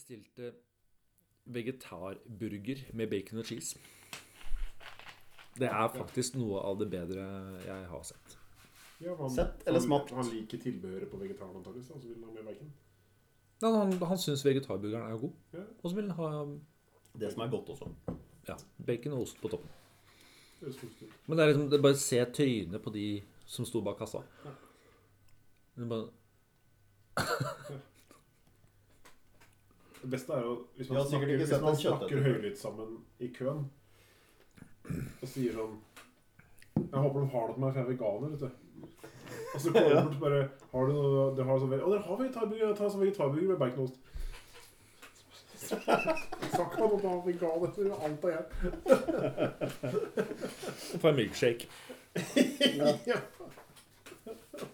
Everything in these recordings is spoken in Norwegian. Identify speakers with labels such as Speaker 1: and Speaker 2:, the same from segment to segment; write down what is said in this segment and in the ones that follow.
Speaker 1: bestilte vegetarburger med bacon og cheese. Det er faktisk noe av det bedre jeg har sett.
Speaker 2: Ja, han,
Speaker 3: Sett eller
Speaker 2: han,
Speaker 3: smakt?
Speaker 2: Han liker tilbehøret på vegetaren antakeligvis, så vil han ha mer bacon.
Speaker 1: Ja, han, han syns vegetarburgeren er god,
Speaker 2: Ja.
Speaker 1: og så vil han ha
Speaker 3: Det som er godt også.
Speaker 1: ja, bacon og ost på toppen. Men det er liksom, det er bare å se trynet på de som sto bak kassa. Det er bare,
Speaker 2: Det beste er jo hvis man snakker, hvis man snakker høylytt sammen i køen og sier sånn Jeg håper de har noe til meg, for jeg er veganer, vet du. Og så kommer de bort og bare Har du noe de har sånn, Å, dere har vegetarburger? Ta sånn vegetarburger med baconost. Snakk om at man er veganer. Det er alt jeg
Speaker 1: for en milkshake.
Speaker 2: Ja.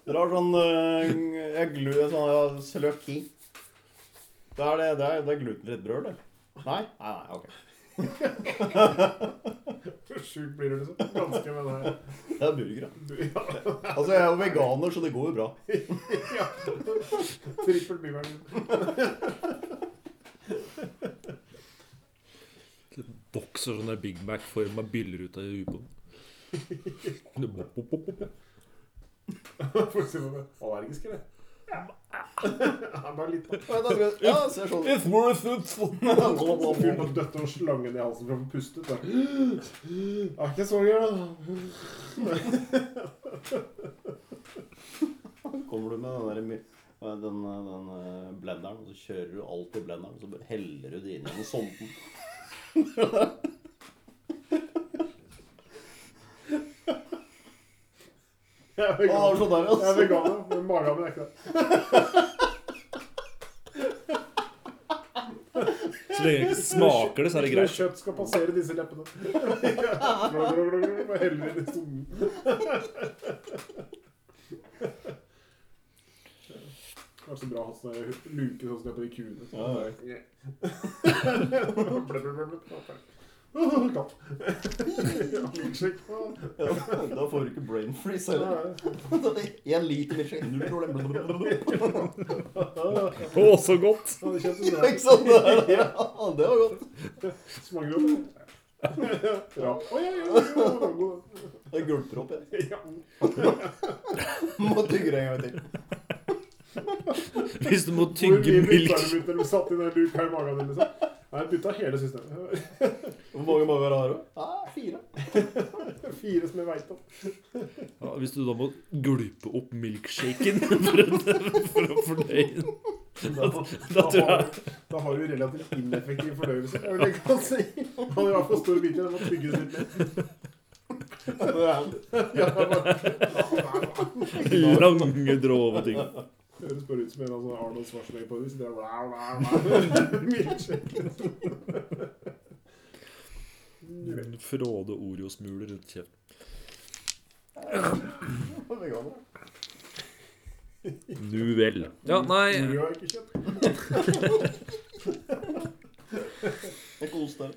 Speaker 3: Dere har sånn uh, jeg glu, sånn ja, cøliaki. Det er, det, det, er, det er glutenfritt brød, det. Nei? Nei, nei, ok.
Speaker 2: Hvor sjuk blir du, liksom. Ganske med det her.
Speaker 3: Det er burger, ja. Altså, jeg er jo veganer, så det går jo bra.
Speaker 2: ja. Trippel byvern.
Speaker 1: Bokser sånn der Big Mac for meg byller ut av ubåten.
Speaker 2: Får se på det. Allergisk, eller? Ja. Bare litt.
Speaker 3: Ja, ser sånn
Speaker 1: It's worth it.
Speaker 2: Fyren må døtte og slangen i halsen for å få puste ut. Det er ikke så gøy, da.
Speaker 3: Kommer du med den der den, den eh, blenderen, og så kjører du alt i blenderen, og så bare heller du det inn i den sonden.
Speaker 2: Jeg er
Speaker 3: sånn
Speaker 2: Jeg er veganer, men magen min er ikke det.
Speaker 1: Så lenge det smaker det, så er det greit.
Speaker 2: kjøtt skal passere disse leppene. Bare heller i sonen. Det var så bra å ha sånne luke sånn som det er på de kuene.
Speaker 3: Ja,
Speaker 2: blub. Åh, Katt. Ja, milkshake.
Speaker 3: Ja, da får du ikke brain freeze heller. En liter milkshake, null problem.
Speaker 1: Å, så godt!
Speaker 2: Ja, det
Speaker 3: Ja, ikke sant? Det er- Ja, det var godt.
Speaker 2: Smaker jo det. Ja. Oi, oi, oi, oi, oi.
Speaker 3: Jeg gulper opp, jeg.
Speaker 2: Ja.
Speaker 3: Må tygge det en gang til.
Speaker 1: Hvis du må tygge
Speaker 2: mye
Speaker 1: milk
Speaker 2: du ut når du satt i den luka i magen din? liksom? Nei, jeg bytta hele systemet.
Speaker 3: Hvor mange mager har du? Ah, fire.
Speaker 2: Fire som jeg veit om.
Speaker 1: ja, Hvis du da må gulpe opp milkshaken for å, for å fordøye den
Speaker 2: Da,
Speaker 1: da da,
Speaker 2: har, du- da har du relativt ineffektiv fordøyelse. Jeg vil ikke kan si. Han har i hvert fall store biter. Den må tygges litt mer.
Speaker 1: Lange, grove ting.
Speaker 2: Høres bare ut som en av sånne Arnold Schwarzenegger på bla. Milkshake.
Speaker 1: Fråde Oreo-smuler rundt kjeften. Nu vel. Ja, nei
Speaker 2: jeg ikke kjøpt.
Speaker 3: Jeg koser deg.